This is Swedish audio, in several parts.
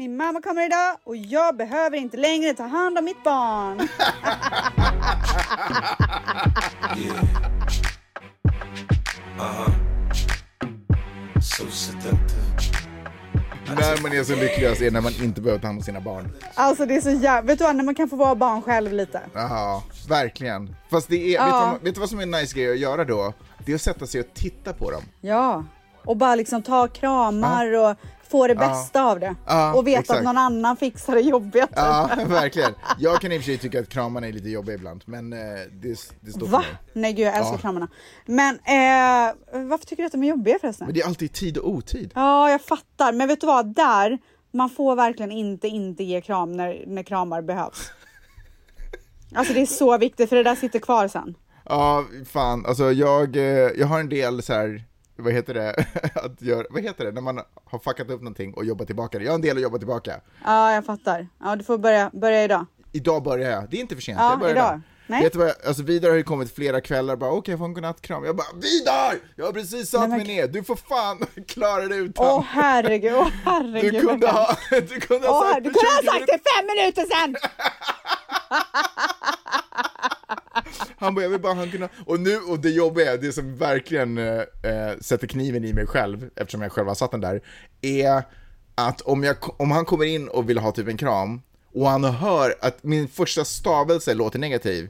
min mamma kommer idag och jag behöver inte längre ta hand om mitt barn. När man är som lyckligast är när man inte behöver ta hand om sina barn. Alltså det är så jävla... Vet du vad, när man kan få vara barn själv lite. Ja, verkligen. Fast det är, vet, du vad, vet du vad som är en nice grej att göra då? Det är att sätta sig och titta på dem. Ja. Och bara liksom ta kramar och få det bästa av det. Ja, och veta exakt. att någon annan fixar det jobbiga. Ja, verkligen. Jag kan i och för sig tycka att kramarna är lite jobbiga ibland, men eh, det, det står för Va? mig. Nej gud jag älskar Ja. kramarna. Men eh, varför tycker du att de är jobbiga förresten? Men det är alltid tid och otid. Ja, jag fattar. Men vet du vad? Där, man får verkligen inte inte ge kram när, när kramar behövs. Alltså det är så viktigt för det där sitter kvar sen. Ja, fan, alltså jag, eh, jag har en del så här, vad heter det, att göra, vad heter det, när man har fuckat upp någonting och jobbat tillbaka det. Jag har en del att jobba tillbaka. Ja, jag fattar. Ja, du får börja, börja idag. Idag börjar jag, det är inte för sent, Ja, jag börjar idag. idag. Nej. Vet du vad, jag- alltså Vidar har ju kommit flera kvällar bara okej jag får en godnattkram. Jag bara Vidar! Jag har precis satt Nej, men- mig ner, du får fan klara det utan. Åh herregud, åh herregud. du kunde ha, du kunde ha Åh, sagt du för kunde ha 20 sagt det fem minuter sen! Han bara, jag vill bara han kunna, och nu, och det jobbiga, det som verkligen eh, eh, sätter kniven i mig själv, eftersom jag själv har satt den där, är att om, jag, om han kommer in och vill ha typ en kram, och han hör att min första stavelse låter negativ,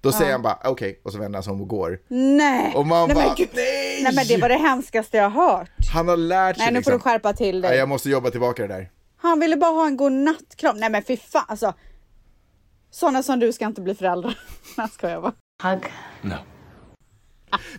då säger han bara okej, och så vänder han sig om och går. Nej! Och man nej, bara, men gud. nej! nej men det var det hemskaste jag har hört. Han har lärt sig Nej nu får liksom. du skärpa till Nej, dig. jag måste jobba tillbaka det där. Han ville bara ha en god nattkram. Nej men fy fan alltså. Sådana som du ska inte bli föräldrar. Nej ska jag bara. No.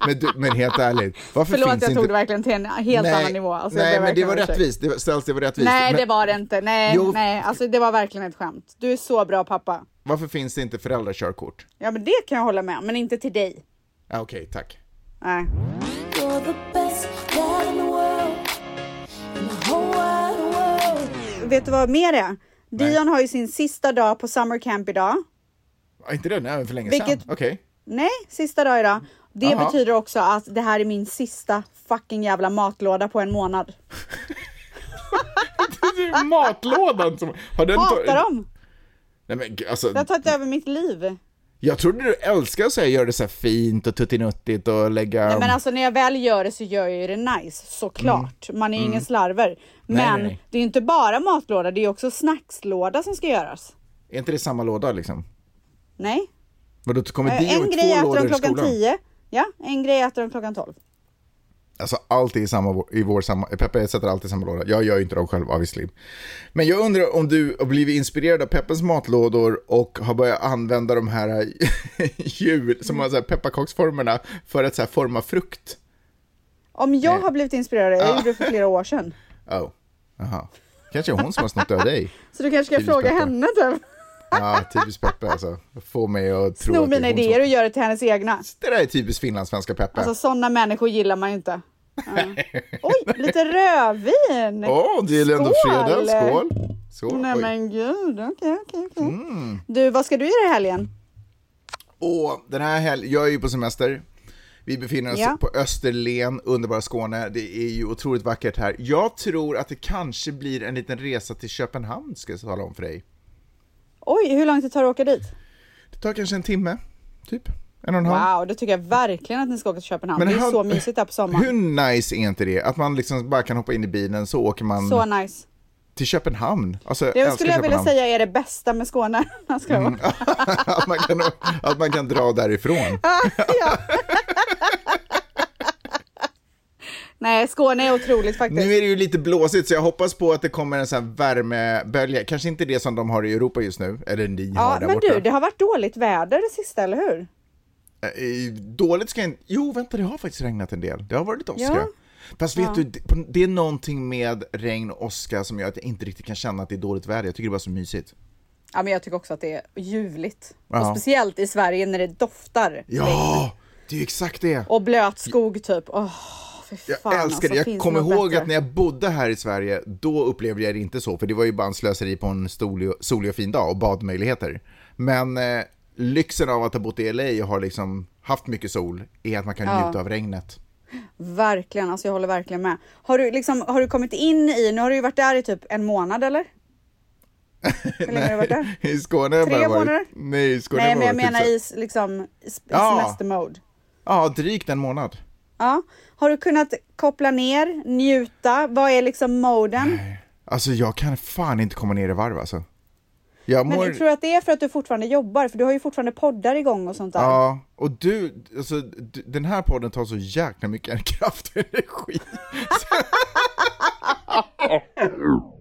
Men, du, men helt ärligt, varför Förlåt finns jag inte... tog det verkligen till en helt annan nivå. Alltså, nej ber men det var rättvist, det var, ställs det var rättvist. Nej men det var det inte. Nej, Jo. nej, alltså det var verkligen ett skämt. Du är så bra pappa. Varför finns det inte föräldrakörkort? Ja men det kan jag hålla med om, men inte till dig. Ah, Okej, tack. Nej. Vet du vad mer är? Nej. Dion har ju sin sista dag på summer camp idag. Ah, inte det? Nej, för länge Vilket- sedan. Okej. Nej, sista dag idag. Det Jaha. betyder också att det här är min sista fucking jävla matlåda på en månad. Det är matlådan som... Har den Hatar dem! Nej men alltså, Det har tagit över mitt liv. jag trodde du älskar att säga göra det så här fint och tuttinuttigt och lägga... Nej, men alltså när jag väl gör det så gör jag ju det nice, såklart. Man är ju ingen slarver. Men Mm. nej, nej. det är inte bara matlåda, det är också snackslåda som ska göras. Är inte det samma låda liksom? Nej, Vadå, kommer Eh, Dio en grej äter de klockan? 10. Ja, en grej äter de klockan 12. Alltså allt är i, samma, i vår samma... Peppe sätter alltid i samma låda. Jag gör ju inte dem själv obviously. Men jag undrar om du har blivit inspirerad av Peppens matlådor och har börjat använda de här hjul som har så här pepparkaksformerna för att så här forma frukt. Om jag har blivit inspirerad, jag gjorde det för flera år sedan. Oh, aha. Kanske hon som har snott av dig. Så du kanske ska fråga henne typ. Ja, typiskt Peppe alltså. Få mig att tro Sno att det är mina idéer och som... gör det till hennes egna. Det där är typiskt finlandssvenska Peppe. Alltså sådana människor gillar man ju inte. Ja. Oj, lite rödvin! Åh, det är ändå fredag. Skål! Skål. Nej Oj. men gud, okej okej okej. Mm. Du, vad ska du göra i helgen? Och den här helgen, jag är ju på semester. Vi befinner oss Ja. på Österlen, underbara Skåne. Det är ju otroligt vackert här. Jag tror att det kanske blir en liten resa till Köpenhamn, ska jag tala om för dig. Oj, hur långt det tar att åka dit? Det tar kanske en timme, typ. En och en halv. Wow, det tycker jag verkligen att ni ska åka till Köpenhamn. Men det är han- så mysigt där på sommaren. Hur nice är inte det? Att man liksom bara kan hoppa in i bilen så åker man Så nice. till Köpenhamn. Alltså, Det älskar skulle jag vilja säga är det bästa med Skåne. Jag Mm. att, man kan, att man kan dra därifrån. ja. Nej, Skåne är otroligt faktiskt. Nu är det ju lite blåsigt så jag hoppas på att det kommer en sån här värmebölja. Kanske inte det som de har i Europa just nu, eller ni Ja, har där men borta. du, det har varit dåligt väder det sista, eller hur? Eh, Dåligt ska jag inte... Jo, vänta, det har faktiskt regnat en del. Det har varit lite åska. Ja. Fast vet du, det- är någonting med regn och åska som gör att jag inte riktigt kan känna att det är dåligt väder. Jag tycker det bara är så mysigt. Ja, men jag tycker också att det är ljuvligt. Ja. Och speciellt i Sverige när det doftar regn. Ja, det är ju exakt det. Och blöt skog typ. Jag älskar alltså, det. Jag kommer ihåg bättre? att när jag bodde här i Sverige, då upplevde jag det inte så, för det var ju bara en slöseri på en solig, solig och fin dag och badmöjligheter. Men eh, lyxen av att ha bott i LA och har liksom haft mycket sol är att man kan Ja. njuta av regnet. Verkligen, alltså jag håller verkligen med. Har du, liksom, har du kommit in i, nu har du ju varit där i typ en månad eller? Hur länge har du varit där? I Skåne har jag Tre bara varit... månader? Nej, i Skåne Nej, men jag varit typ menar så- i liksom i s- i Ja. semestermode. Ja, drygt en månad. Ja. Har du kunnat koppla ner, njuta? Vad är liksom moden? Alltså jag kan fan inte komma ner i varv alltså. Jag Men mår... jag tror att det är för att du fortfarande jobbar, för du har ju fortfarande poddar igång och sånt där. Ja, och du, alltså d- den här podden tar så jäkla mycket kraft och energi.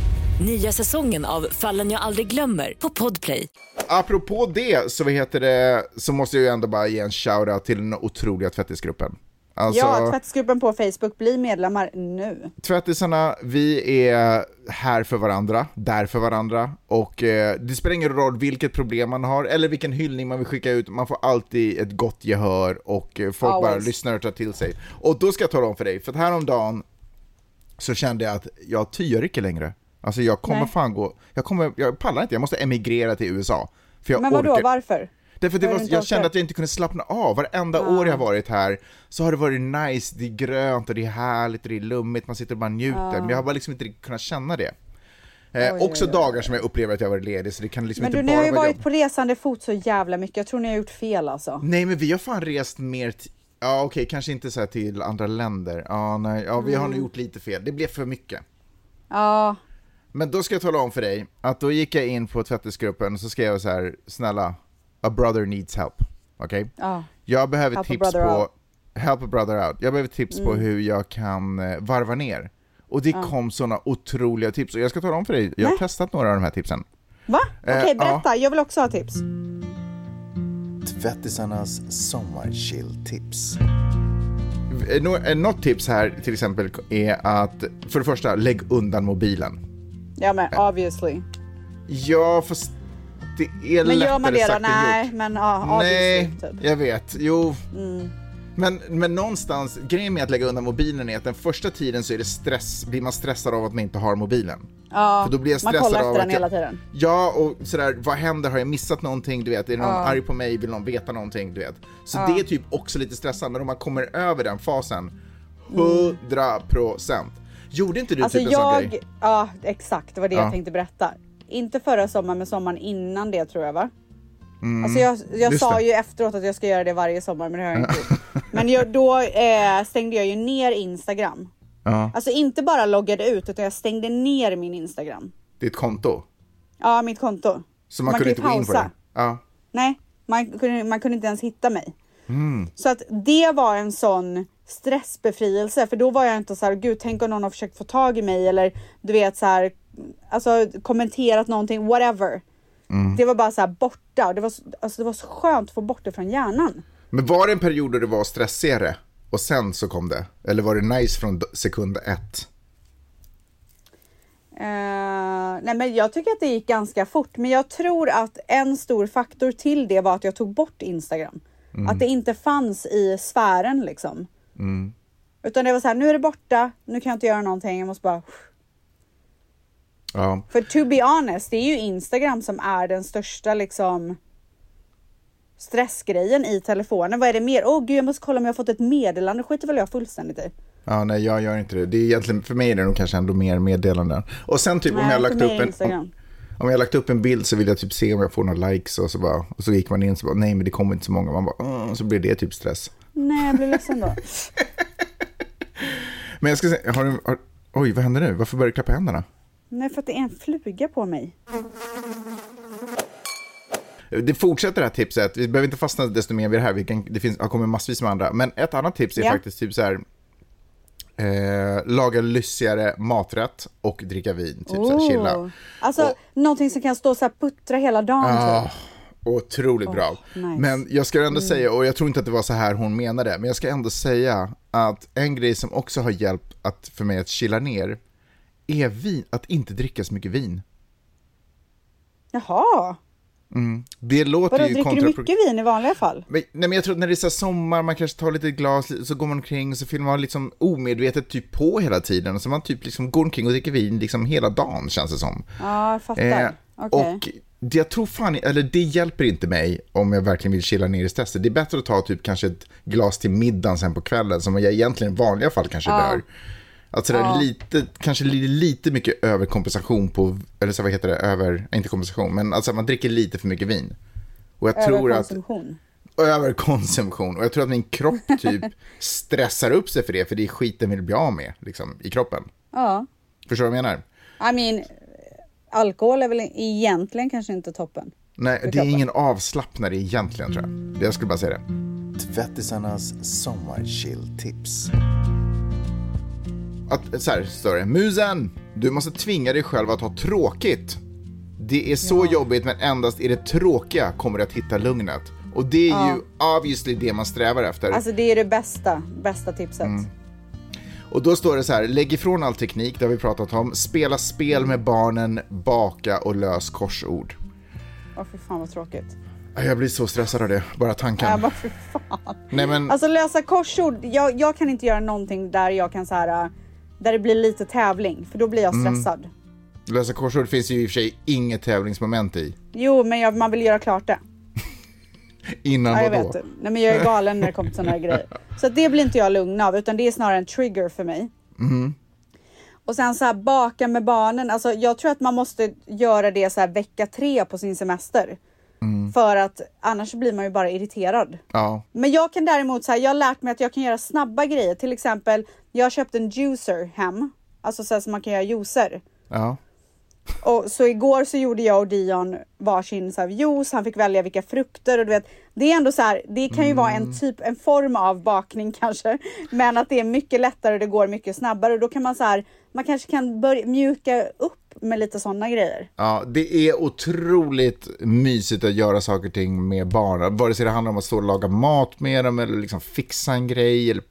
Nya säsongen av Fallen jag aldrig glömmer på Podplay. Apropå det så, vad heter det, så måste jag ju ändå bara ge en shoutout till den otroliga tvättisgruppen. Alltså, Ja, tvättsgruppen på Facebook, bli medlemmar nu. tvättisarna, vi är här för varandra, där för varandra och eh, det spelar ingen roll vilket problem man har eller vilken hyllning man vill skicka ut, man får alltid ett gott gehör och eh, folk bara Always. lyssnar och tar till sig. Och då ska jag tala om för dig, för att häromdagen så kände jag att jag tyr icke längre. Alltså jag kommer Nej. fan gå, jag kommer, jag pallar inte, jag måste emigrera till USA. För jag Men vadå, orkar, varför? Därför det var, jag kände orkar? att jag inte kunde slappna av. Varenda år jag har varit här så har det varit nice, det är grönt och det är härligt och det är lummigt, man sitter och bara njuter. Men jag har bara liksom inte kunnat känna det. Eh, Oj, också oj, oj. dagar som jag upplever att jag varit ledig, så det kan liksom Men inte du, ni bara har ju vara varit jobb. på resande fot så jävla mycket. Jag tror ni har gjort fel alltså. Nej men vi har fan rest mer, t- ja okej, kanske inte så till andra länder. Ja, nej, ja vi har Mm. nog gjort lite fel, det blev för mycket. Ja, Men då ska jag tala om för dig att då gick jag in på tvättisgruppen och så skrev jag så här, snälla, a brother needs help. Okej? ja. Jag behöver tips på, out. Mm. help a brother out. Jag behöver tips på hur jag kan eh, varva ner. Och det kom sådana otroliga tips och jag ska tala om för dig, jag har Nej. testat några av de här tipsen. Va? Eh, Okej, ja. berätta. Jag vill också ha tips. Tvättisarnas sommarchill-tips. Nå- eh, Något tips här till exempel är att, för det första, lägg undan mobilen. Ja, men obviously. Ja, fast det är Men lättare gör man det då? sagt än Nej, gjort. men ja, Nej. Typ. jag vet. Jo. Mm. Men, men någonstans, grejen med att lägga undan mobilen är att den första tiden så är det stress, blir man stressad av att man inte har mobilen. Ja, För då blir jag man stressad kollar av efter den hela tiden. Ja, och sådär, vad händer? Har jag missat någonting? Du vet, är någon arg på mig? Vill någon veta någonting? Du vet. Så det är typ också lite stressande, men om man kommer över den fasen, 100 procent. Gjorde inte du Alltså typ en sån grej? ja exakt, det var det Ja. jag tänkte berätta. Inte förra sommaren, men sommaren innan det tror jag va? Alltså jag, jag Mm. sa det. ju efteråt att jag ska göra det varje sommar, men det har jag inte gjort. Men jag, då eh, stängde jag ju ner Instagram. Ja, Alltså inte bara loggade ut, utan jag stängde ner min Instagram. ditt konto. Ja, mitt konto. Så man, Man kunde inte ju gå in på pausa. det? Ja. Nej, man kunde, man kunde inte ens hitta mig. Mm. Så att det var en sån stressbefrielse, för då var jag inte så här, gud tänk om någon har försökt få tag i mig eller du vet så här, alltså kommenterat någonting, whatever. Mm. Det var bara så här borta och det var, så- alltså, det var så skönt att få bort det från hjärnan. Men var det en period då det var stressigare och sen så kom det? Eller var det nice från sekund ett? Eh, nej men jag tycker att det gick ganska fort, men jag tror att en stor faktor till det var att jag tog bort Instagram. Att det inte fanns i sfären liksom. Utan det var så här, nu är det borta, nu kan jag inte göra någonting, jag måste bara Ja. För to be honest, det är ju Instagram som är den största liksom stressgrejen i telefonen. Vad är det mer? Åh gud, jag måste kolla om jag har fått ett meddelande. skiter väl jag fullständigt i. Ja, nej jag gör inte det. Det är egentligen, för mig är det nog kanske ändå mer meddelanden. Och sen typ om Nej, jag har lagt upp en... Om, om jag har lagt upp en bild så vill jag typ se om jag får några likes och så bara, och så gick man in så bara, nej men det kommer inte så många. Man bara, "Mm", så blir det typ stress. Nej, jag blir ledsen då. Men jag ska säga, har du, har, oj vad händer nu? Varför börjar du klappa händerna? Nej, för att det är en fluga på mig. Det fortsätter det här tipset, vi behöver inte fastna desto mer vid det här, vi kan, det finns, har kommit massvis med andra. Men ett annat tips är Ja. faktiskt typ så här, eh, laga lyssigare maträtt och dricka vin, typ så här, chilla. Alltså Och- någonting som kan stå så här puttra hela dagen. Ah, Typ. Otroligt bra. nice. Mm. Men jag ska ändå säga, och jag tror inte att det var så här hon menade, men jag ska ändå säga att en grej som också har hjälpt att, för mig att chilla ner är vin, att inte dricka så mycket vin. Jaha. Det låter Vadå, ju dricker du kontraproduktivt. mycket vin i vanliga fall? Men, nej men jag tror att när det är så sommar, man kanske tar lite glas, så går man omkring och så fyller man liksom omedvetet typ på hela tiden. Så man typ liksom går omkring och dricker vin liksom hela dagen känns det som. Ja, jag fattar. Eh, Okej. Och det, jag tror fan, eller det hjälper inte mig om jag verkligen vill chilla ner i stressen. Det är bättre att ta typ kanske ett glas till middagen sen på kvällen som jag egentligen i vanliga fall kanske bör. Att sådär lite, kanske lite, lite mycket överkompensation på, eller så vad heter det, över, inte kompensation, men alltså man dricker lite för mycket vin. Och jag tror att, Överkonsumtion. överkonsumtion, och jag tror att min kropp typ stressar upp sig för det, för det är skiten vill bli av med, liksom, i kroppen. Ja. Förstår du vad jag menar? I mean, alkohol är väl egentligen kanske inte toppen. Nej, det är ingen avslappnare egentligen tror jag. Jag skulle bara säga det. Tvättisarnas sommarchill-tips. Att, så här står det. Musen, du måste tvinga dig själv att ha tråkigt. Det är så jobbigt men endast i det tråkiga kommer du att hitta lugnet. Och det är ju obviously det man strävar efter. Alltså det är det bästa, bästa tipset. Mm. Och då står det så här, lägg ifrån all teknik, det har vi pratat om. Spela spel med barnen, baka och lös korsord. Åh fy fan vad tråkigt. Jag blir så stressad av det, bara tanken. Jag bara fy fan. Nej men, Alltså lösa korsord, jag, jag kan inte göra någonting där jag kan så här, där det blir lite tävling, för då blir jag Mm. stressad. lösa korsord finns ju i och för sig inget tävlingsmoment i. Jo, men jag, man vill göra klart det. Innan Ja, jag vadå? vet. Nej, men jag är galen när det kommer till sådana här grejer. Så det blir inte jag lugn av, utan det är snarare en trigger för mig. Mm. Och sen så här baka med barnen. Alltså, jag tror att man måste göra det så här vecka tre på sin semester. Mm. För att annars blir man ju bara irriterad. Ja, Men jag kan däremot så här, jag har lärt mig att jag kan göra snabba grejer. Till exempel, jag har köpt en juicer hem. Alltså så här som man kan göra juicer. ja. Och så igår så gjorde jag och Dion varsin så här juice, han fick välja vilka frukter och du vet, det är ändå så här, det kan ju vara en typ, en form av bakning kanske, men att det är mycket lättare och det går mycket snabbare och då kan man så här, man kanske kan börja mjuka upp med lite sådana grejer. Ja, det är otroligt mysigt att göra saker och ting med barn. Vare sig det handlar om att stå och laga mat med dem eller liksom fixa en grej. Eller,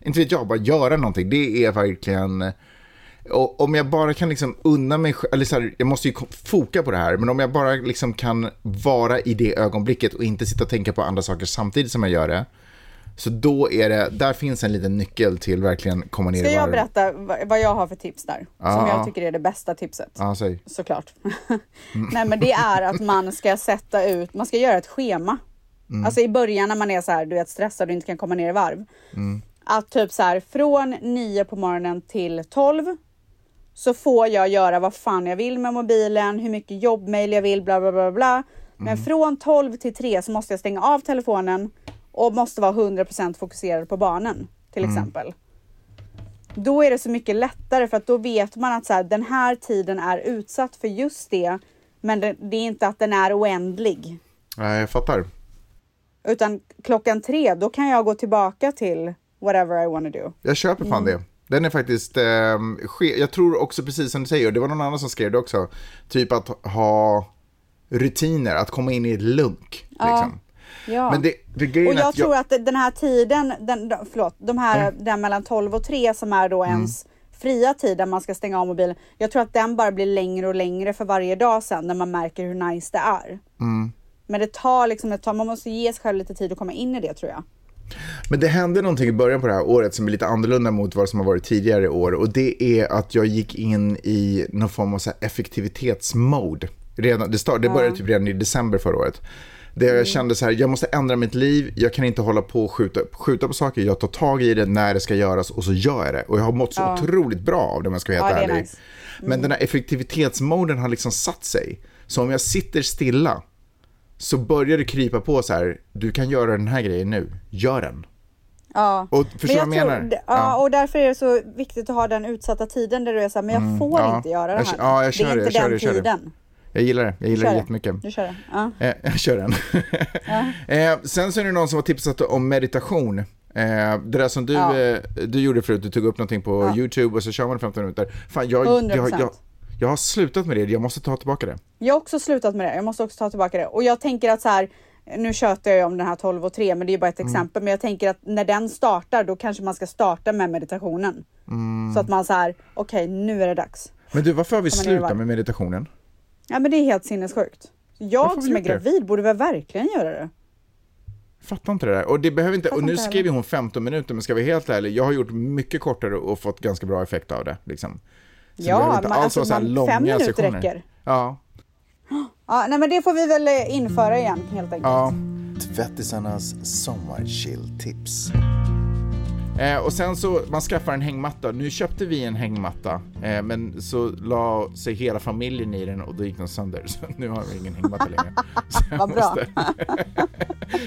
inte vet jag, bara göra någonting. Det är verkligen... Och om jag bara kan liksom unna mig själv, eller så här, jag måste ju foka på det här, men om jag bara liksom kan vara i det ögonblicket och inte sitta och tänka på andra saker samtidigt som jag gör det. Så då är det, där finns en liten nyckel till verkligen komma ner Ska i jag varv. berätta vad- jag har för tips där? Som Ja. jag tycker är det bästa tipset. Ja, säg. såklart. Nej men det är att man ska sätta ut, man ska göra ett schema. Alltså i början när man är så här, du vet stressad och inte kan komma ner i varv. Att typ så här från 9 på morgonen till 12 så får jag göra vad fan jag vill med mobilen, hur mycket jobbmail jag vill, bla bla bla bla. Men från 12 till 3 så måste jag stänga av telefonen och måste vara 100% fokuserad på barnen till exempel. Då är det så mycket lättare för att då vet man att så här, den här tiden är utsatt för just det. Men det, det är inte att den är oändlig. Ja, jag fattar. Utan klockan tre, då kan jag gå tillbaka till whatever I wanna do. Jag köper fan Mm. det. Den är faktiskt, eh, jag tror också precis som du säger, det var någon annan som skrev det också, typ att ha rutiner, att komma in i ett lunk. Liksom. Ja. Men det, det och jag att tror att den här tiden, den, de- förlåt, de här, den mellan 12 och 3 som är då ens fria tid där man ska stänga av mobilen. Jag tror att den bara blir längre och längre för varje dag sen när man märker hur nice det är. Men det tar liksom ett tag, man måste ge sig själv lite tid att komma in i det tror jag. Men det hände någonting i början på det här året som är lite annorlunda mot vad som har varit tidigare år och det är att jag gick in i någon form av så effektivitetsmode. Redan, det, start, det började typ redan i december förra året. Där jag kände så här, jag måste ändra mitt liv, jag kan inte hålla på och skjuta, skjuta på saker, jag tar tag i det när det ska göras och så gör jag det. Och jag har mått så otroligt bra av det om jag ska vara helt Ja, ärlig. nice. Men den här effektivitetsmoden har liksom satt sig. Så om jag sitter stilla så börjar det krypa på så här, du kan göra den här grejen nu, gör den. Ja. Och förstår Men vad jag menar? Tror, ja, och därför är det så viktigt att ha den utsatta tiden där du är så här, men jag får Mm, ja. inte göra det Jag här. ja, jag kör det är det, inte jag den jag kör tiden. Jag gillar det, jag gillar Kör det jättemycket. Du kör det. Ja. Eh, jag kör den. eh, sen så är det någon som har tipsat om meditation. Eh, det där som du, Ja. eh, du gjorde förut, du tog upp någonting på YouTube och så kör man 15 minuter. Fan, jag, jag, 100%. jag, jag har slutat med det, jag måste ta tillbaka det. Jag har också slutat med det. Jag måste också ta tillbaka det. Och jag tänker att så här, nu tjötar jag ju om den här 12 och 3, men det är bara ett Mm. exempel. Men jag tänker att när den startar, då kanske man ska starta med meditationen. Mm. Så att man så här, okej, nu är det dags. Men du, varför har vi slutat med meditationen? Ja, men det är helt sinnessjukt. Jag som är gjort det? gravid borde väl verkligen göra det? Fattar inte det där. Och det behöver inte, och nu inte skrev hon 15 minuter, men ska vi vara helt ärlig, jag har gjort mycket kortare och fått ganska bra effekt av det. Liksom. Så Ja, inte man, alltså, så här man, långa fem minuter sessioner. räcker. Ja, Ja, nej men det får vi väl eh, införa igen helt enkelt. ja. Tvättisarnas sommarchilltips. Eh, och sen så, man skaffar en hängmatta. Nu köpte vi en hängmatta, eh, men så la sig hela familjen i den och då gick den sönder. Så nu har vi ingen hängmatta längre. Vad bra. måste-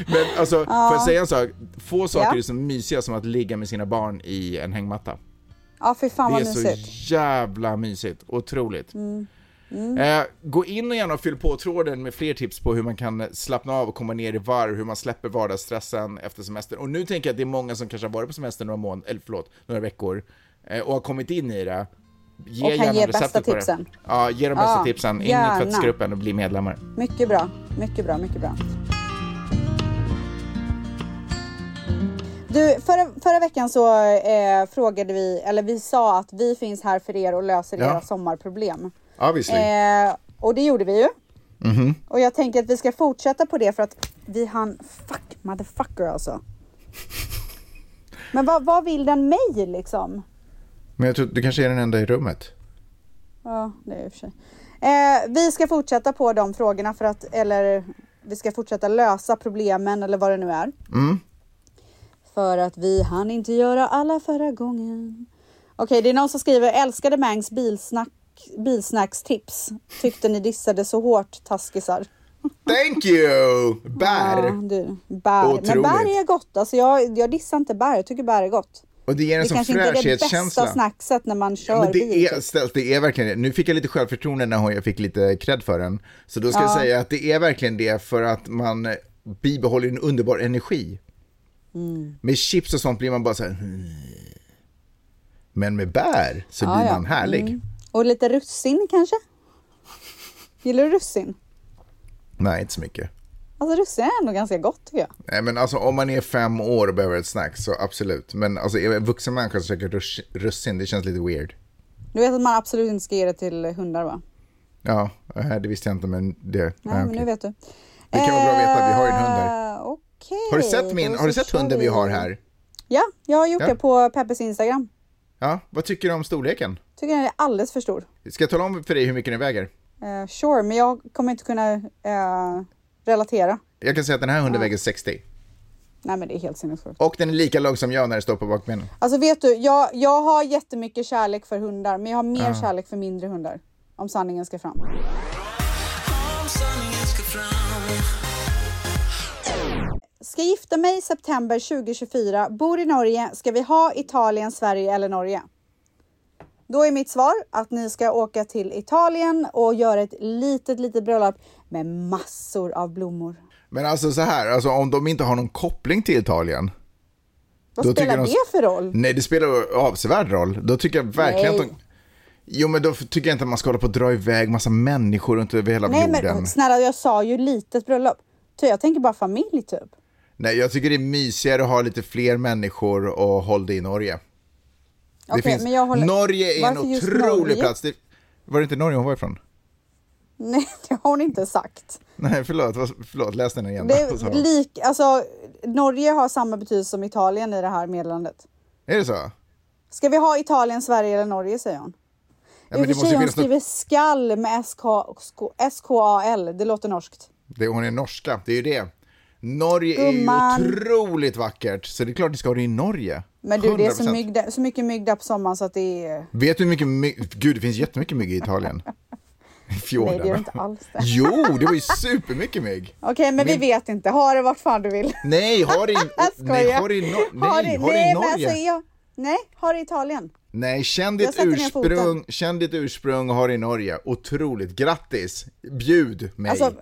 men alltså, får jag säga en sak? Få saker Ja. är så mysiga som att ligga med sina barn i en hängmatta. Ja, fy fan Det vad är så mysigt. jävla mysigt. Otroligt. Mm. Eh, gå in och gärna fyll på tråden med fler tips på hur man kan slappna av och komma ner i varv, hur man släpper vardagsstressen efter semestern. Och nu tänker jag att det är många som kanske har varit på semester några månader, eller förlåt, några veckor eh, och har kommit in i det. Ge Och kan ge bästa det. tipsen. Ja, ge de bästa Ja, tipsen. In gärna. i tvättsgruppen och bli medlemmar. Mycket bra, mycket bra, mycket bra. Du, förra, förra veckan så eh, frågade vi, eller vi sa att vi finns här för er och löser Ja. era sommarproblem. Obviously. Eh, och det gjorde vi ju. Mhm. Och jag tänker att vi ska fortsätta på det för att vi hann, fuck motherfucker alltså. Men vad, vad vill den mig liksom? Men jag tror du kanske är den enda i rummet. Ja, det är i och för sig. Eh, vi ska fortsätta på de frågorna för att, eller vi ska fortsätta lösa problemen eller vad det nu är. Mm. För att vi hann inte göra alla förra gången. Okej, det är någon som skriver älskade Mangs bilsnack, bilsnackstips. Tyckte ni dissade så hårt taskisar. Thank you! Bär! Ja, du, bär. Men bär är gott. Alltså jag, jag dissar inte bär. Jag tycker bär är gott. Och det ger en Det sån kanske inte är det bästa fräschhetskänsla. snackset när man kör Ja, men bil. det, är, typ. det är verkligen det. Nu fick jag lite självförtroende när jag fick lite cred för den. Så då ska jag Ja. säga att det är verkligen det för att man eh, bibehåller en underbar energi. Mm. Med chips och sånt blir man bara så här... "Hmm." Men med bär så Ja, blir ja. man härlig. Mm. Och lite russin kanske? Gillar du russin? Nej, inte så mycket. Alltså russin är ändå ganska gott tycker jag. Nej, men alltså om man är fem år och behöver ett snack så absolut. Men alltså en vuxen människa som käkar russ- russin, det känns lite weird. Du vet att man absolut inte ska ge det till hundar va? Ja, eh, det visste jag inte men det... Nej, ja, men okej. nu vet du. Det kan vara bra att veta, vi har ju en hund här. Eh, Okej. Har du sett, min, har du sett hunden vi har här? Ja, jag har gjort Ja. det på Peppes Instagram. Ja, vad tycker du om storleken? Tycker den är alldeles för stor. Ska jag tala om för dig hur mycket den väger? Eh, sure, men jag kommer inte kunna eh, relatera. Jag kan säga att den här hunden väger 60. Nej men det är helt sinnessjukt. Och den är lika lång som jag när det står på bakbenen. Alltså vet du, jag, jag har jättemycket kärlek för hundar, men jag har mer Ja. kärlek för mindre hundar. Om sanningen ska fram. Ska gifta mig i september 2024, bor i Norge. Ska vi ha Italien, Sverige eller Norge? Då är mitt svar att ni ska åka till Italien och göra ett litet, litet bröllop med massor av blommor. Men alltså så här, alltså om de inte har någon koppling till Italien. Vad Då spelar de- det för roll? Nej, det spelar avsevärd roll. Då tycker jag verkligen Nej. att de... Jo, men då tycker jag inte att man ska hålla på att dra iväg massa människor runt över hela Nej jorden. men snälla, jag sa ju litet bröllop. Jag tänker bara familj typ. Nej, jag tycker det är mysigare att ha lite fler människor och hålla det i Norge. Det Okej, finns... håller- Norge är en Varför otrolig plats. Det... Var det inte Norge hon var ifrån? Nej, det har hon inte sagt. Nej, förlåt, förlåt läs den igen. Det lik, alltså Norge har samma betydelse som Italien i det här meddelandet. Är det så? Ska vi ha Italien, Sverige eller Norge säger hon. Ja, I och det för sig hon finnas något... skriver skall med SK, SKAL, det låter norskt. det, hon är norska, det är ju det. Norge är ju otroligt vackert, så det är klart ni ska ha det i Norge. Men du, det är så, 100%. mygg, så mycket mygg där på sommaren så att det är... Vet du hur mycket mygg... Gud, det finns jättemycket mygg i Italien. Fjorden. Nej, det gör det inte alls det. Jo, det var ju supermycket mygg. Okej, men vi Min- vet inte. Ha det vart fan du vill. Nej, ha det i, nej, ha det i, Ha nej, det- ha det i men Norge. alltså, jag, nej, ha det i Italien. Nej, känn ditt, ursprung, känn ditt ursprung och ha det i Norge. Otroligt. Grattis! Bjud mig. Alltså,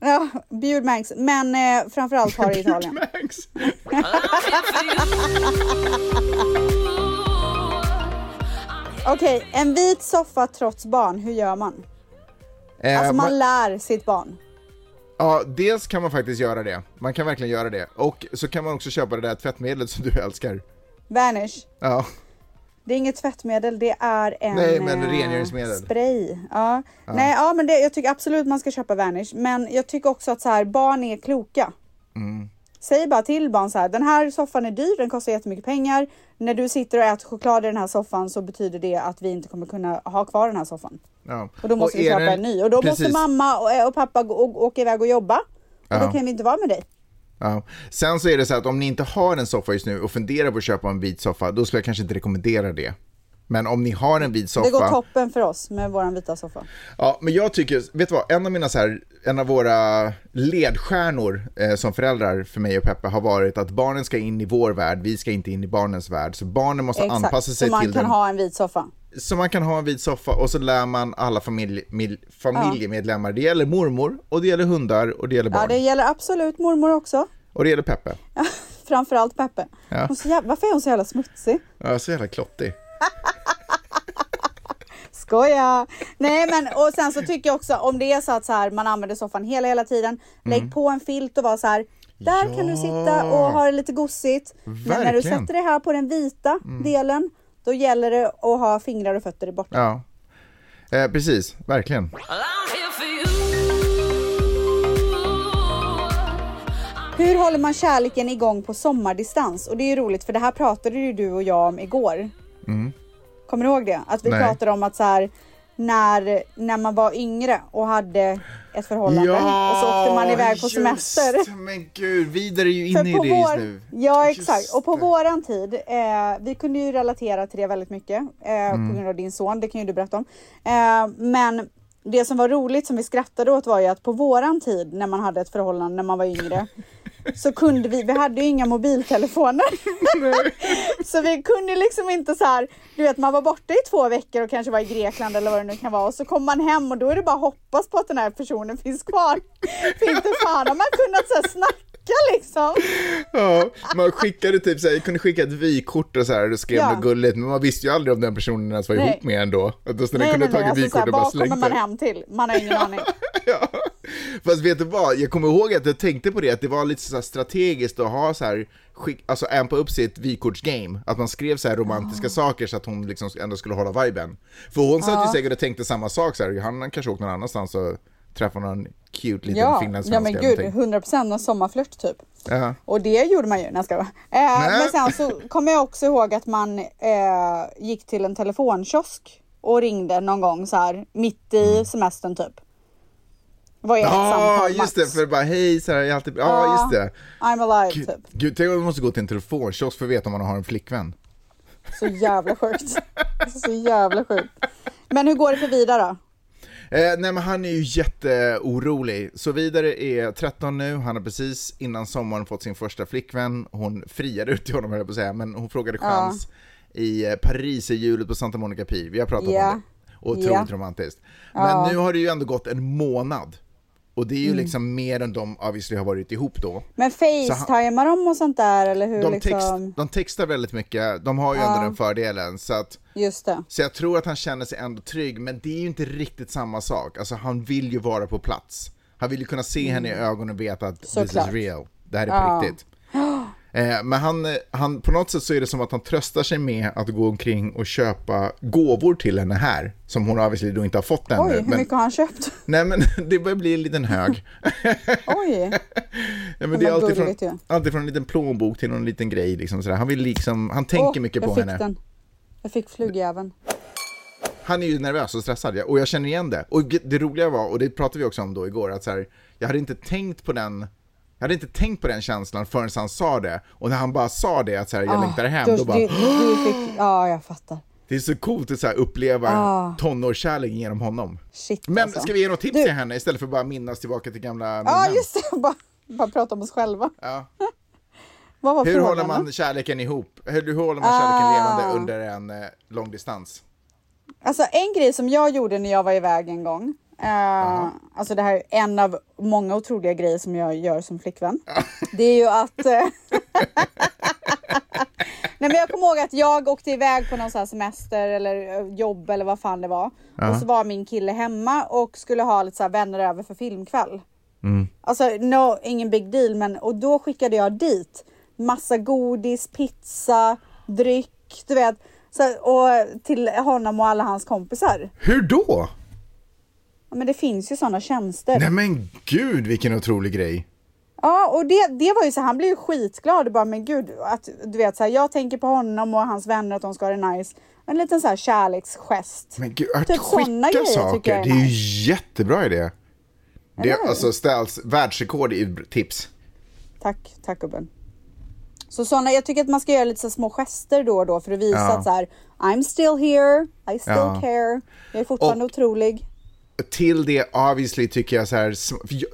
ja, bjud Mangs. Men eh, framförallt ha det i Italien. Okej, en vit soffa trots barn, hur gör man? Eh, Alltså man man- lär sitt barn. Ja, dels kan man faktiskt göra det. Man kan verkligen göra det. Och så kan man också köpa det där tvättmedlet som du älskar. Vanish. Ja. Det är inget tvättmedel, det är en Nej, men eh, rengöringsmedel. spray. Ja. Nej, ja, men det, jag tycker absolut man ska köpa Vanish. Men jag tycker också att så här, barn är kloka. Mm. Säg bara till barn så här, den här soffan är dyr, den kostar jättemycket pengar. När du sitter och äter choklad i den här soffan så betyder det att vi inte kommer kunna ha kvar den här soffan. Ja. Och då måste vi är köpa den- en ny. Och då måste precis. mamma och, och pappa gå, och, åka iväg och jobba. Och då Ja. kan vi inte vara med dig. Ja. Sen så är det så att om ni inte har en soffa just nu och funderar på att köpa en vit soffa, då skulle jag kanske inte rekommendera det. Men om ni har en vit soffa... Det går toppen för oss med våran vita soffa. Ja, men jag tycker, vet du vad, en av mina så här, en av våra ledstjärnor eh, som föräldrar för mig och Peppe har varit att barnen ska in i vår värld, vi ska inte in i barnens värld. Så barnen måste anpassa sig så man till kan den. ha en vit soffa. Så man kan ha en vit soffa och så lär man alla familj, mil, familjemedlemmar. Det gäller mormor och det gäller hundar och det gäller barn. Ja, det gäller absolut mormor också. Och det gäller Peppe. Framförallt Peppe. Ja. Jävla, varför är hon så jävla smutsig? Ja, så jävla klottig. Skoja! Nej men och sen så tycker jag också om det är så att så här, man använder soffan hela hela tiden. Lägg på en filt och var så här. Där kan du sitta och ha det lite gosigt. Men när du Verkligen. sätter dig här på den vita delen, då gäller det att ha fingrar och fötter borta. Ja. Eh, precis, verkligen. Hur håller man kärleken igång på sommardistans? Och det är ju roligt för det här pratade ju du och jag om igår. Kommer du ihåg det? Att vi Mm. Nej. pratade om att så här, när, när man var yngre och hade ett förhållande och så åkte man iväg på semester. just, Men gud, vidare är ju inne i det just vår, nu. Ja Just exakt och på det. våran tid, eh, vi kunde ju relatera till det väldigt mycket eh, Mm. på grund av din son, det kan ju du berätta om. Eh, men det som var roligt som vi skrattade åt var ju att på våran tid när man hade ett förhållande när man var yngre så kunde vi, vi hade ju inga mobiltelefoner. så vi kunde liksom inte så här, du vet man var borta i två veckor och kanske var i Grekland eller vad det nu kan vara och så kommer man hem och då är det bara att hoppas på att den här personen finns kvar. För inte fan har man kunnat så här snacka liksom. Ja, man skickade typ så här, kunde skicka ett vykort och så här och skrev Ja. något gulligt, men man visste ju aldrig om den personen ens var Nej. ihop med ändå. Att då Nej, kunde nej, tagit Alltså, så vykort här, och bara vad kommer man hem till? Man har ingen aning. Ja. Fast vet du vad, jag kommer ihåg att jag tänkte på det, att det var lite så strategiskt att ha så här, skick, alltså ampa upp sitt vykortsgame. Att man skrev så här romantiska saker så att hon liksom ändå skulle hålla viben. För hon satt ju säkert och tänkte samma sak så här, han kanske åkt någon annanstans och träffade någon cute liten Ja, finlandssvenska ja men gud, någonting. 100 procent en sommarflört typ. Ja. Och det gjorde man ju, när jag ska. Eh, men sen så kommer jag också ihåg att man eh, gick till en telefonkiosk och ringde någon gång så här mitt i semestern typ. Var ett Mm. Ja, samtal just max. det, för bara hej så här, jag är alltid, ja Ja. just det. I'm alive Gud, typ. Gud, tänk om man måste gå till en telefonkiosk för att veta om man har en flickvän. Så jävla sjukt. så jävla sjukt. Men hur går det för Vida då? Eh, nej men han är ju jätteorolig. Så vidare är 13 nu, han har precis innan sommaren fått sin första flickvän. Hon friade ut till honom höll jag på att säga, men hon frågade chans i eh, Paris i hjulet på Santa Monica Pier. Vi har pratat Ja. om det. Otroligt Ja. romantiskt. Men nu har det ju ändå gått en månad. Och det är ju Mm. liksom mer än de obviously har varit ihop då. Men facetimar de och sånt där eller hur De, liksom? text, de textar väldigt mycket, de har ju ändå den fördelen. Så att Just det. så jag tror att han känner sig ändå trygg, men det är ju inte riktigt samma sak. Alltså han vill ju vara på plats. Han vill ju kunna se henne i ögonen och veta att this Såklart. is real. Det här är Ja. på riktigt. Eh, men han, han, på något sätt så är det som att han tröstar sig med att gå omkring och köpa gåvor till henne här, som hon obviously då inte har fått ännu. Oj, hur men, mycket har han köpt? nej men det börjar bli en liten hög. Oj. Ja, men det är alltid gulligt från, en liten plånbok till någon liten grej liksom sådär. Han vill liksom, han tänker Åh, mycket jag på fick henne. Den. Jag fick flugjäveln. han är ju nervös och stressad och jag känner igen det. Och det roliga var, och det pratade vi också om då igår, att så här, jag hade inte tänkt på den jag hade inte tänkt på den känslan förrän han sa det. Och när han bara sa det, att så här, jag längtar hem, då, Då, bara, du, du fick, ja, jag fattar. det är så coolt att så uppleva Ah. tonårskärleken genom honom. Shit Men alltså. ska vi ge något tips Du- till henne istället för bara minnas tillbaka till gamla minnen? Ja, just det. Bara, bara prata om oss själva. Ja. Vad var Hur frågan? håller man kärleken ihop? Hur, hur håller man kärleken Ah. levande under en eh, lång distans? Alltså en grej som jag gjorde när jag var iväg en gång. Eh, alltså det här är en av många otroliga grejer som jag gör som flickvän. Det är ju att... eh, Nej men jag kommer ihåg att jag åkte iväg på någon här semester eller eh, jobb eller vad fan det var. Och så var min kille hemma och skulle ha lite så vänner över för filmkväll. Alltså no, ingen big deal men och då skickade jag dit massa godis, pizza, dryck, du vet. Så, och till honom och alla hans kompisar. Hur då? Ja, men det finns ju sådana tjänster. Nej men gud vilken otrolig grej. Ja, och det, det var ju så han blev ju skitglad och bara men gud att du vet så här, jag tänker på honom och hans vänner att de ska ha det nice. En liten så här kärleksgest. Men gud, att Typ skicka grejer saker, är det är ju jättebra idé. Det är alltså ställs världsrekord i tips. Tack, tack gubben. Så såna, jag tycker att man ska göra lite så små gester då och då för att visa Ja. att så här, I'm still here, I still Ja. care, jag är fortfarande Och- otrolig. Till det obviously tycker jag så här,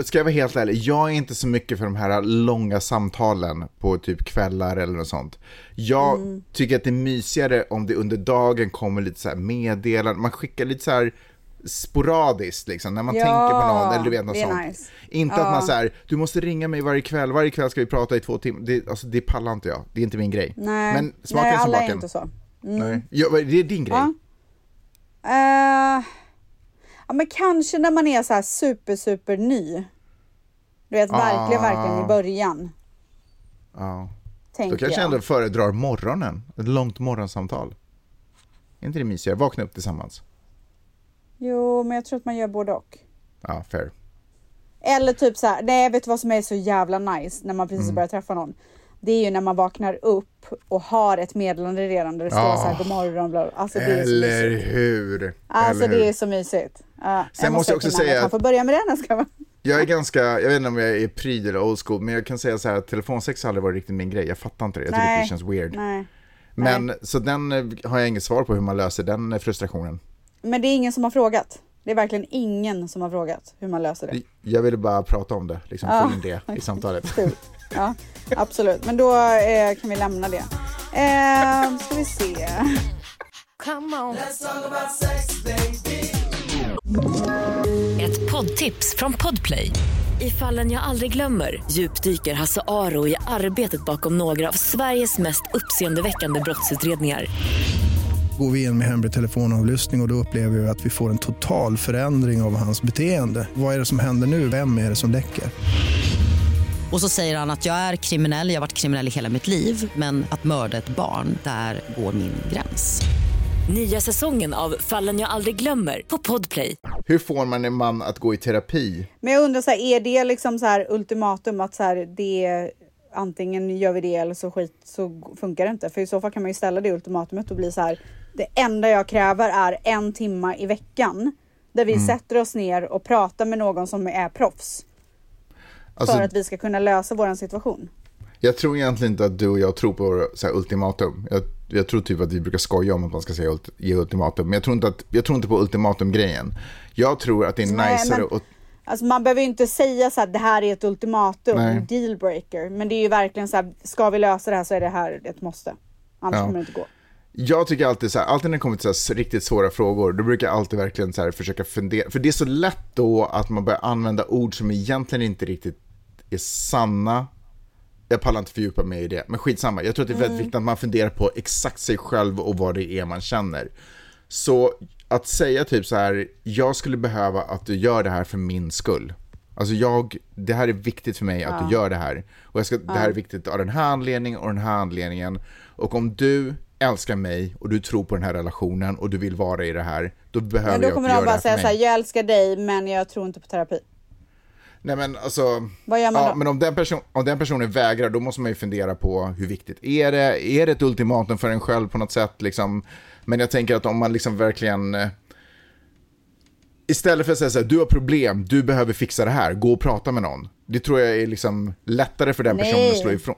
ska jag vara helt ärlig, jag är inte så mycket för de här långa samtalen på typ kvällar eller något sånt. Jag Mm. tycker att det är mysigare om det under dagen kommer lite så här meddelanden, man skickar lite så här sporadiskt liksom, när man Ja, tänker på någon eller du vet något är sånt. nice. Inte att man så här, du måste ringa mig varje kväll, varje kväll ska vi prata i två timmar. Det, alltså, det pallar inte jag, det är inte min grej. Nej, Men smaken nej alla är baken. inte så. Nej. Ja, det är din grej. Ja. Eh, ja men kanske när man är så här super super ny. Du vet verkligen, Ah. verkligen i början. Ja. Tänker Då kanske jag. ändå föredrar morgonen, ett långt morgonsamtal. Är inte det mysigare? Vakna upp tillsammans. Jo, men jag tror att man gör både och. Ja, fair. Eller typ så här, nej vet du vad som är så jävla nice när man precis Mm. börjar träffa någon? Det är ju när man vaknar upp och har ett meddelande redan där det står Ja. så här god morgon. Bla. Alltså det är så Eller hur? Alltså Eller hur? det är så mysigt. Ja, Sen måste jag också säga att att- får börja med den. Ska man. Jag är ganska, jag vet inte om jag är pryd eller old school, men jag kan säga så här att telefonsex har aldrig varit riktigt min grej. Jag fattar inte det, jag tycker Nej. det känns weird. Nej. Men så den eh, har jag inget svar på hur man löser den eh, frustrationen. Men det är ingen som har frågat. Det är verkligen ingen som har frågat hur man löser det. Jag ville bara prata om det, liksom Ja. få in det i samtalet. Ja, absolut. Men då eh, kan vi lämna det. Eh, ska vi se. Ett poddtips från Podplay. I fallen jag aldrig glömmer djupdyker Hasse Aro i arbetet bakom några av Sveriges mest uppseendeväckande brottsutredningar. Går vi in med hemlig telefonavlyssning och, och då upplever vi att vi får en total förändring av hans beteende. Vad är det som händer nu? Vem är det som läcker? Och så säger han att jag är kriminell, jag har varit kriminell i hela mitt liv men att mörda ett barn, där går min gräns. Nya säsongen av Fallen jag aldrig glömmer på Podplay. Hur får man en man att gå i terapi? Men jag undrar, så här, är det liksom så här ultimatum att så här, det antingen gör vi det eller så skit så funkar det inte. För i så fall kan man ju ställa det ultimatumet och bli så här. Det enda jag kräver är en timma i veckan där Mm. vi sätter oss ner och pratar med någon som är proffs Alltså, för att vi ska kunna lösa våran situation. Jag tror egentligen inte att du och jag tror på så här, ultimatum. Jag, jag tror typ att vi brukar skoja om att man ska säga ult, ge ultimatum. Men jag tror inte, att, jag tror inte på ultimatum-grejen. Jag tror att det är men- att... Alltså man behöver ju inte säga så här, det här är ett ultimatum, Nej. dealbreaker. Men det är ju verkligen så här, ska vi lösa det här så är det här ett måste. Annars Ja. kommer det inte gå. Jag tycker alltid så här, alltid när det kommer till så riktigt svåra frågor, då brukar jag alltid verkligen så försöka fundera. För det är så lätt då att man börjar använda ord som egentligen inte riktigt är sanna. Jag pallar inte fördjupa mig i det, men skitsamma. Jag tror att det är väldigt viktigt att man funderar på exakt sig själv och vad det är man känner. Så att säga typ så här, jag skulle behöva att du gör det här för min skull. Alltså jag, det här är viktigt för mig att du gör det här. Och jag ska, det här är viktigt av den här anledningen och den här anledningen. Och om du älskar mig och du tror på den här relationen och du vill vara i det här, då behöver Men då jag kommer att du de gör det bara säga så här, jag älskar dig men jag tror inte på terapi. Nej men alltså, Vad gör man ja, då? men om den, person, om den personen vägrar då måste man ju fundera på hur viktigt är det? Är det ett ultimatum för en själv på något sätt liksom? Men jag tänker att om man liksom verkligen eh, Istället för att säga så här, du har problem, du behöver fixa det här, gå och prata med någon. Det tror jag är liksom lättare för den Nej. personen att slå ifrån.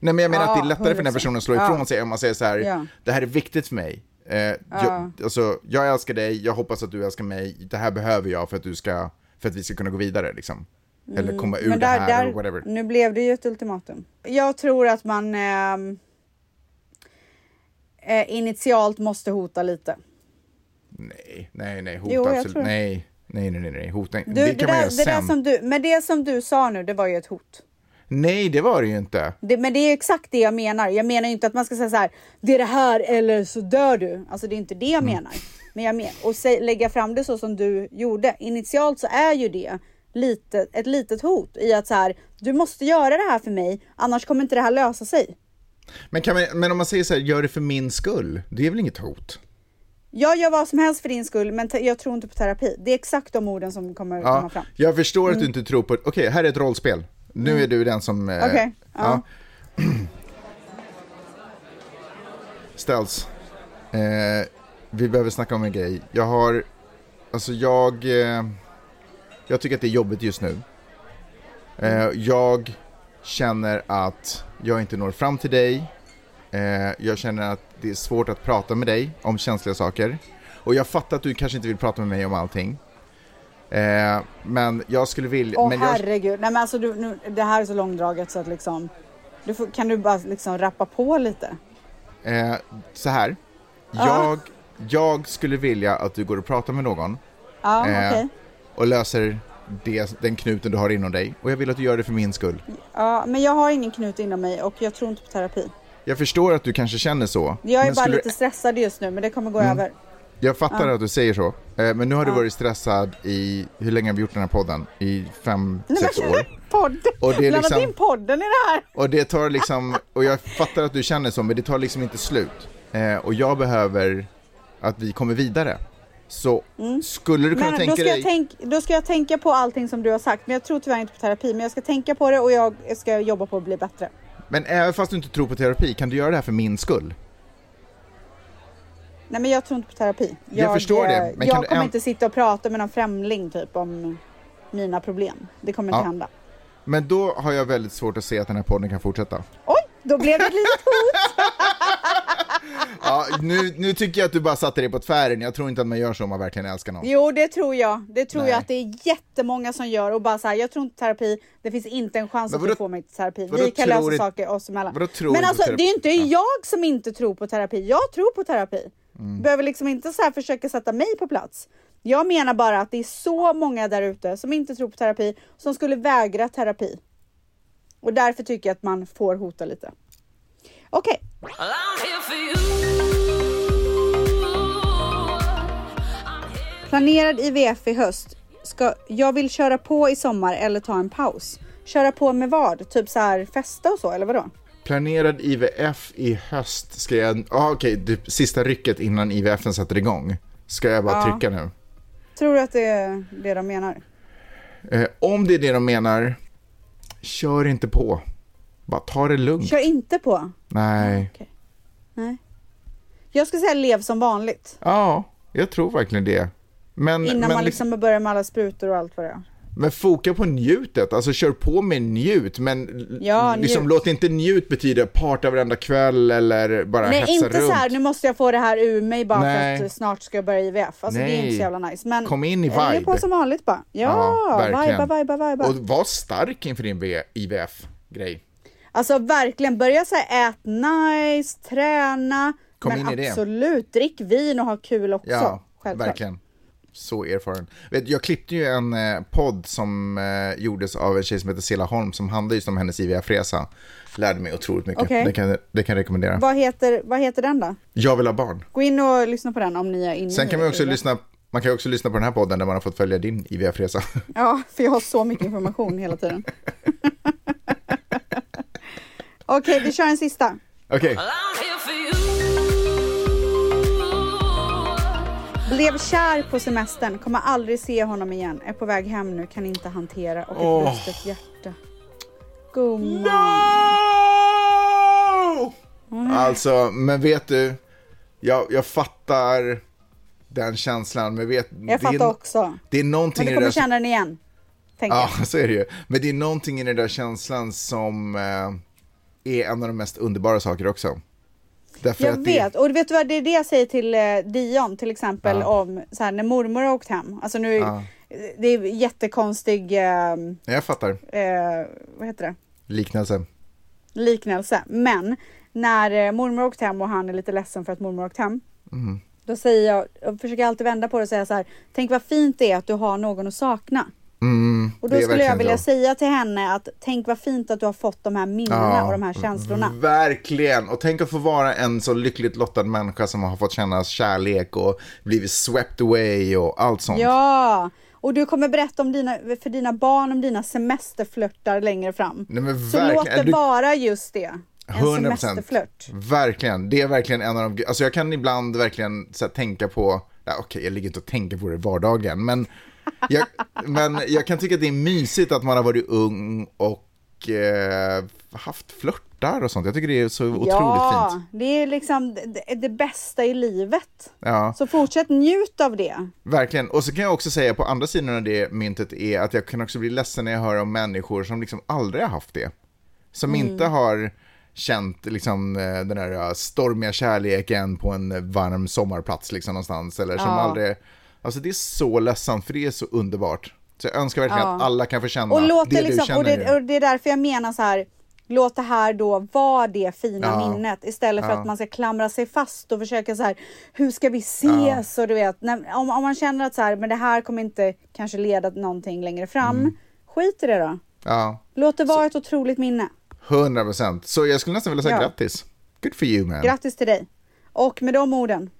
Nej men jag menar Ja, att det är lättare för den 100%. personen att slå ifrån sig om man säger så här, Ja. det här är viktigt för mig. Eh, jag, alltså, jag älskar dig, jag hoppas att du älskar mig, det här behöver jag för att, du ska, för att vi ska kunna gå vidare liksom. Eller komma ur Mm. Det där, här där, whatever. nu blev det ju ett ultimatum. Jag tror att man ehm, eh, initialt måste hota lite. Nej, nej, nej, hota Jo, absolut. det. Nej, nej, nej, nej, hota Du, Det det, kan man där, göra det sen. som du, men det som du sa nu, det var ju ett hot. Nej, det var det ju inte. Det, men det är exakt det jag menar. Jag menar ju inte att man ska säga så här, det är det här eller så dör du. Alltså det är inte det jag Mm. menar. Men jag menar, och sä, lägga fram det så som du gjorde. Initialt så är ju det lite, ett litet hot i att så här, du måste göra det här för mig, annars kommer inte det här lösa sig. Men, man, men om man säger så här, gör det för min skull, det är väl inget hot? Jag gör vad som helst för din skull, men jag tror inte på terapi. Det är exakt de orden som kommer komma Ja, fram. jag förstår att du inte tror på, okej, här är ett rollspel. Nu är du den som... eh, Okej, ja. Ställs. Eh, vi behöver snacka om en grej. Jag har, alltså jag, eh, jag tycker att det är jobbigt just nu. Eh, jag känner att jag inte når fram till dig. Eh, jag känner att det är svårt att prata med dig om känsliga saker. Och jag fattar att du kanske inte vill prata med mig om allting. Eh, men jag skulle vilja... Åh men jag, herregud. Nej men alltså du, nu, det här är så långdraget så att liksom. Du får, kan du bara liksom rappa på lite? Eh, så här. Ja. Jag, jag skulle vilja att du går och pratar med någon Ja, Eh, okej. och löser det, den knuten du har inom dig. Och jag vill att du gör det för min skull. Ja, men jag har ingen knut inom mig och jag tror inte på terapi. Jag förstår att du kanske känner så. Jag är bara lite stressad just nu men det kommer gå Mm. över. Jag fattar Ja. att du säger så. Eh, men nu har du Ja. varit stressad i, hur länge har vi gjort den här podden? I fem, Nej, sex år. Podd! Och det är liksom- in podden i det här! Och det tar liksom, och jag fattar att du känner så, men det tar liksom inte slut. Eh, och jag behöver att vi kommer vidare. Så skulle du kunna Mm. Men tänka då dig... tänk, då ska jag tänka på allting som du har sagt men jag tror tyvärr inte på terapi men jag ska tänka på det och jag ska jobba på att bli bättre. Men även fast du inte tror på terapi, kan du göra det här för min skull? Nej men jag tror inte på terapi. Jag förstår det, eh, men jag du kommer äm- inte sitta och prata med någon främling typ om mina problem. Det kommer inte Ja. hända. Men då har jag väldigt svårt att se att den här podden kan fortsätta. Oj, då blev det ett litet hot! Ja, nu, nu tycker jag att du bara satte dig på tvären. Jag tror inte att man gör så om man verkligen älskar någon. Jo det tror jag. Det tror Nej. jag att det är jättemånga som gör och bara så här, jag tror inte terapi, det finns inte en chans Men att vadå- du får mig till terapi. vadå Vi kan lösa inte- saker oss emellan. vadå Men inte alltså det är inte Ja. jag som inte tror på terapi. Jag tror på terapi. Mm. Behöver liksom inte så här försöka sätta mig på plats. Jag menar bara att det är så många där ute som inte tror på terapi, som skulle vägra terapi. Och därför tycker jag att man får hota lite. Okej, planerad IVF i höst. Ska, jag vill köra på i sommar eller ta en paus. Köra på med vad? Typ så här festa och så eller vadå? Planerad IVF i höst ska jag... Ah, Okej, typ sista rycket innan IVFen sätter igång. Ska jag bara Ja. trycka nu? Tror du att det är det de menar? Eh, om det är det de menar, kör inte på. Bara ta det lugnt. Kör inte på. Nej. Nej. Jag ska säga lev som vanligt. Ja, jag tror verkligen det. Men, Innan men, man liksom börjar med alla sprutor och allt vad det är. Men foka på njutet, alltså kör på med njut, men Ja, liksom, njut. låt inte njut betyda parta varenda kväll eller bara Nej hetsa inte runt. så här, nu måste jag få det här ur mig bara Nej. för att snart ska jag börja IVF. Alltså det är Nej. inte så jävla nice. Men Kom in i vibe. på som vanligt bara. Ja, verkligen. viba, viba, viba. Och var stark inför din IVF-grej. Alltså verkligen börja så här, ät nice, träna. Kom men absolut, drick vin och ha kul också. Ja, Självklart. verkligen. Så erfaren. Jag klippte ju en eh, podd som eh, gjordes av en tjej som heter Sela Holm som handlar just om hennes IVF-resa. Lärde mig otroligt mycket. Okej. Det, kan, det kan jag rekommendera. Vad heter, vad heter den då? Jag vill ha barn. Gå in och lyssna på den om ni är inne Sen kan man också lyssna man kan också lyssna på den här podden där man har fått följa din IVF-resa. Ja, för jag har så mycket information hela tiden. Okej, vi kör en sista. Okej, Blev kär på semestern, kommer aldrig se honom igen. Är på väg hem nu, kan inte hantera och ett Åh. brustet hjärta. Gumman. alltså, men vet du, jag, jag fattar den känslan, men vet... Jag det fattar är, också. Det är någonting Men du det kommer där... känna den igen. Ja, jag. så är det ju. Men det är någonting i den där känslan som eh, är en av de mest underbara saker också. Därför Jag att det- vet, och vet du vad, det är det jag säger till eh, Dion till exempel Ja. om så här, när mormor har åkt hem. Alltså nu, Ja. det är jättekonstig, eh, Jag fattar. eh, vad heter det? Liknelse. liknelse. Men när eh, mormor åkt hem och han är lite ledsen för att mormor åkt hem. Mm. Då säger jag, jag försöker alltid vända på det och säga så här. Tänk vad fint det är att du har någon att sakna. Mm, Och då skulle jag vilja så. säga till henne att tänk vad fint att du har fått de här minnena och de här känslorna. Verkligen! Och tänk att få vara en så lyckligt lottad människa som har fått känna kärlek och blivit swept away och allt sånt. Ja! Och du kommer berätta om dina, för dina barn om dina semesterflörtar längre fram. Nej, men Så låt det Du- vara just det. En 100%. semesterflört. Verkligen, det är verkligen en av de Alltså jag kan ibland verkligen så här, tänka på, ja, okej jag ligger inte och tänker på det vardagen, men jag, men jag kan tycka att det är mysigt att man har varit ung och eh, haft flörtar och sånt. Jag tycker det är så otroligt ja, fint. det är liksom det, det bästa i livet. Ja, Så fortsätt njut av det. verkligen. Och så kan jag också säga på andra sidan av det myntet är att jag kan också bli ledsen när jag hör om människor som liksom aldrig har haft det. Som Mm. inte har känt liksom eh, den där eh, stormiga kärleken på en varm sommarplats liksom någonstans. Eller som Ja. aldrig, alltså det är så ledsamt för det är så underbart. Så jag önskar verkligen Ja. att alla kan få känna Och låt det det du liksom, känner. och det, och det är därför jag menar så här. Låt det här då vara det fina Ja. minnet istället för Ja. att man ska klamra sig fast och försöka så här. Hur ska vi ses? Och du vet, när, om, om man känner att så här, men det här kommer inte kanske leda till någonting längre fram. Mm. Skit i det då. Ja, Låt det vara ett otroligt minne. 100 procent. Så jag skulle nästan vilja säga Ja. grattis. Good for you man. Grattis till dig. Och med de orden.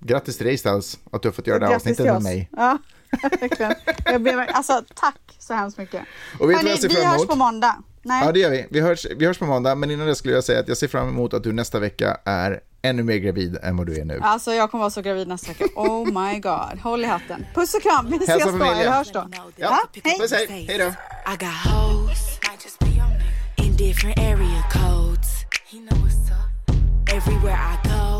Grattis till dig Stels, att du har fått göra det här avsnittet med mig. Ja, verkligen. Jag ber, alltså tack så hemskt mycket. Och vet Hörni, vi hörs på måndag. Nej. Ja, det gör vi. Vi hörs, vi hörs på måndag, men innan det skulle jag säga att jag ser fram emot att du nästa vecka är ännu mer gravid än vad du är nu. Alltså jag kommer vara så gravid nästa vecka. Oh my god. Håll i hatten. Puss och kram. Vi ses då. Eller hörs då. Ja, hej. puss hej. Hej då. I got hoes in different area codes. He know what's up. Everywhere I go,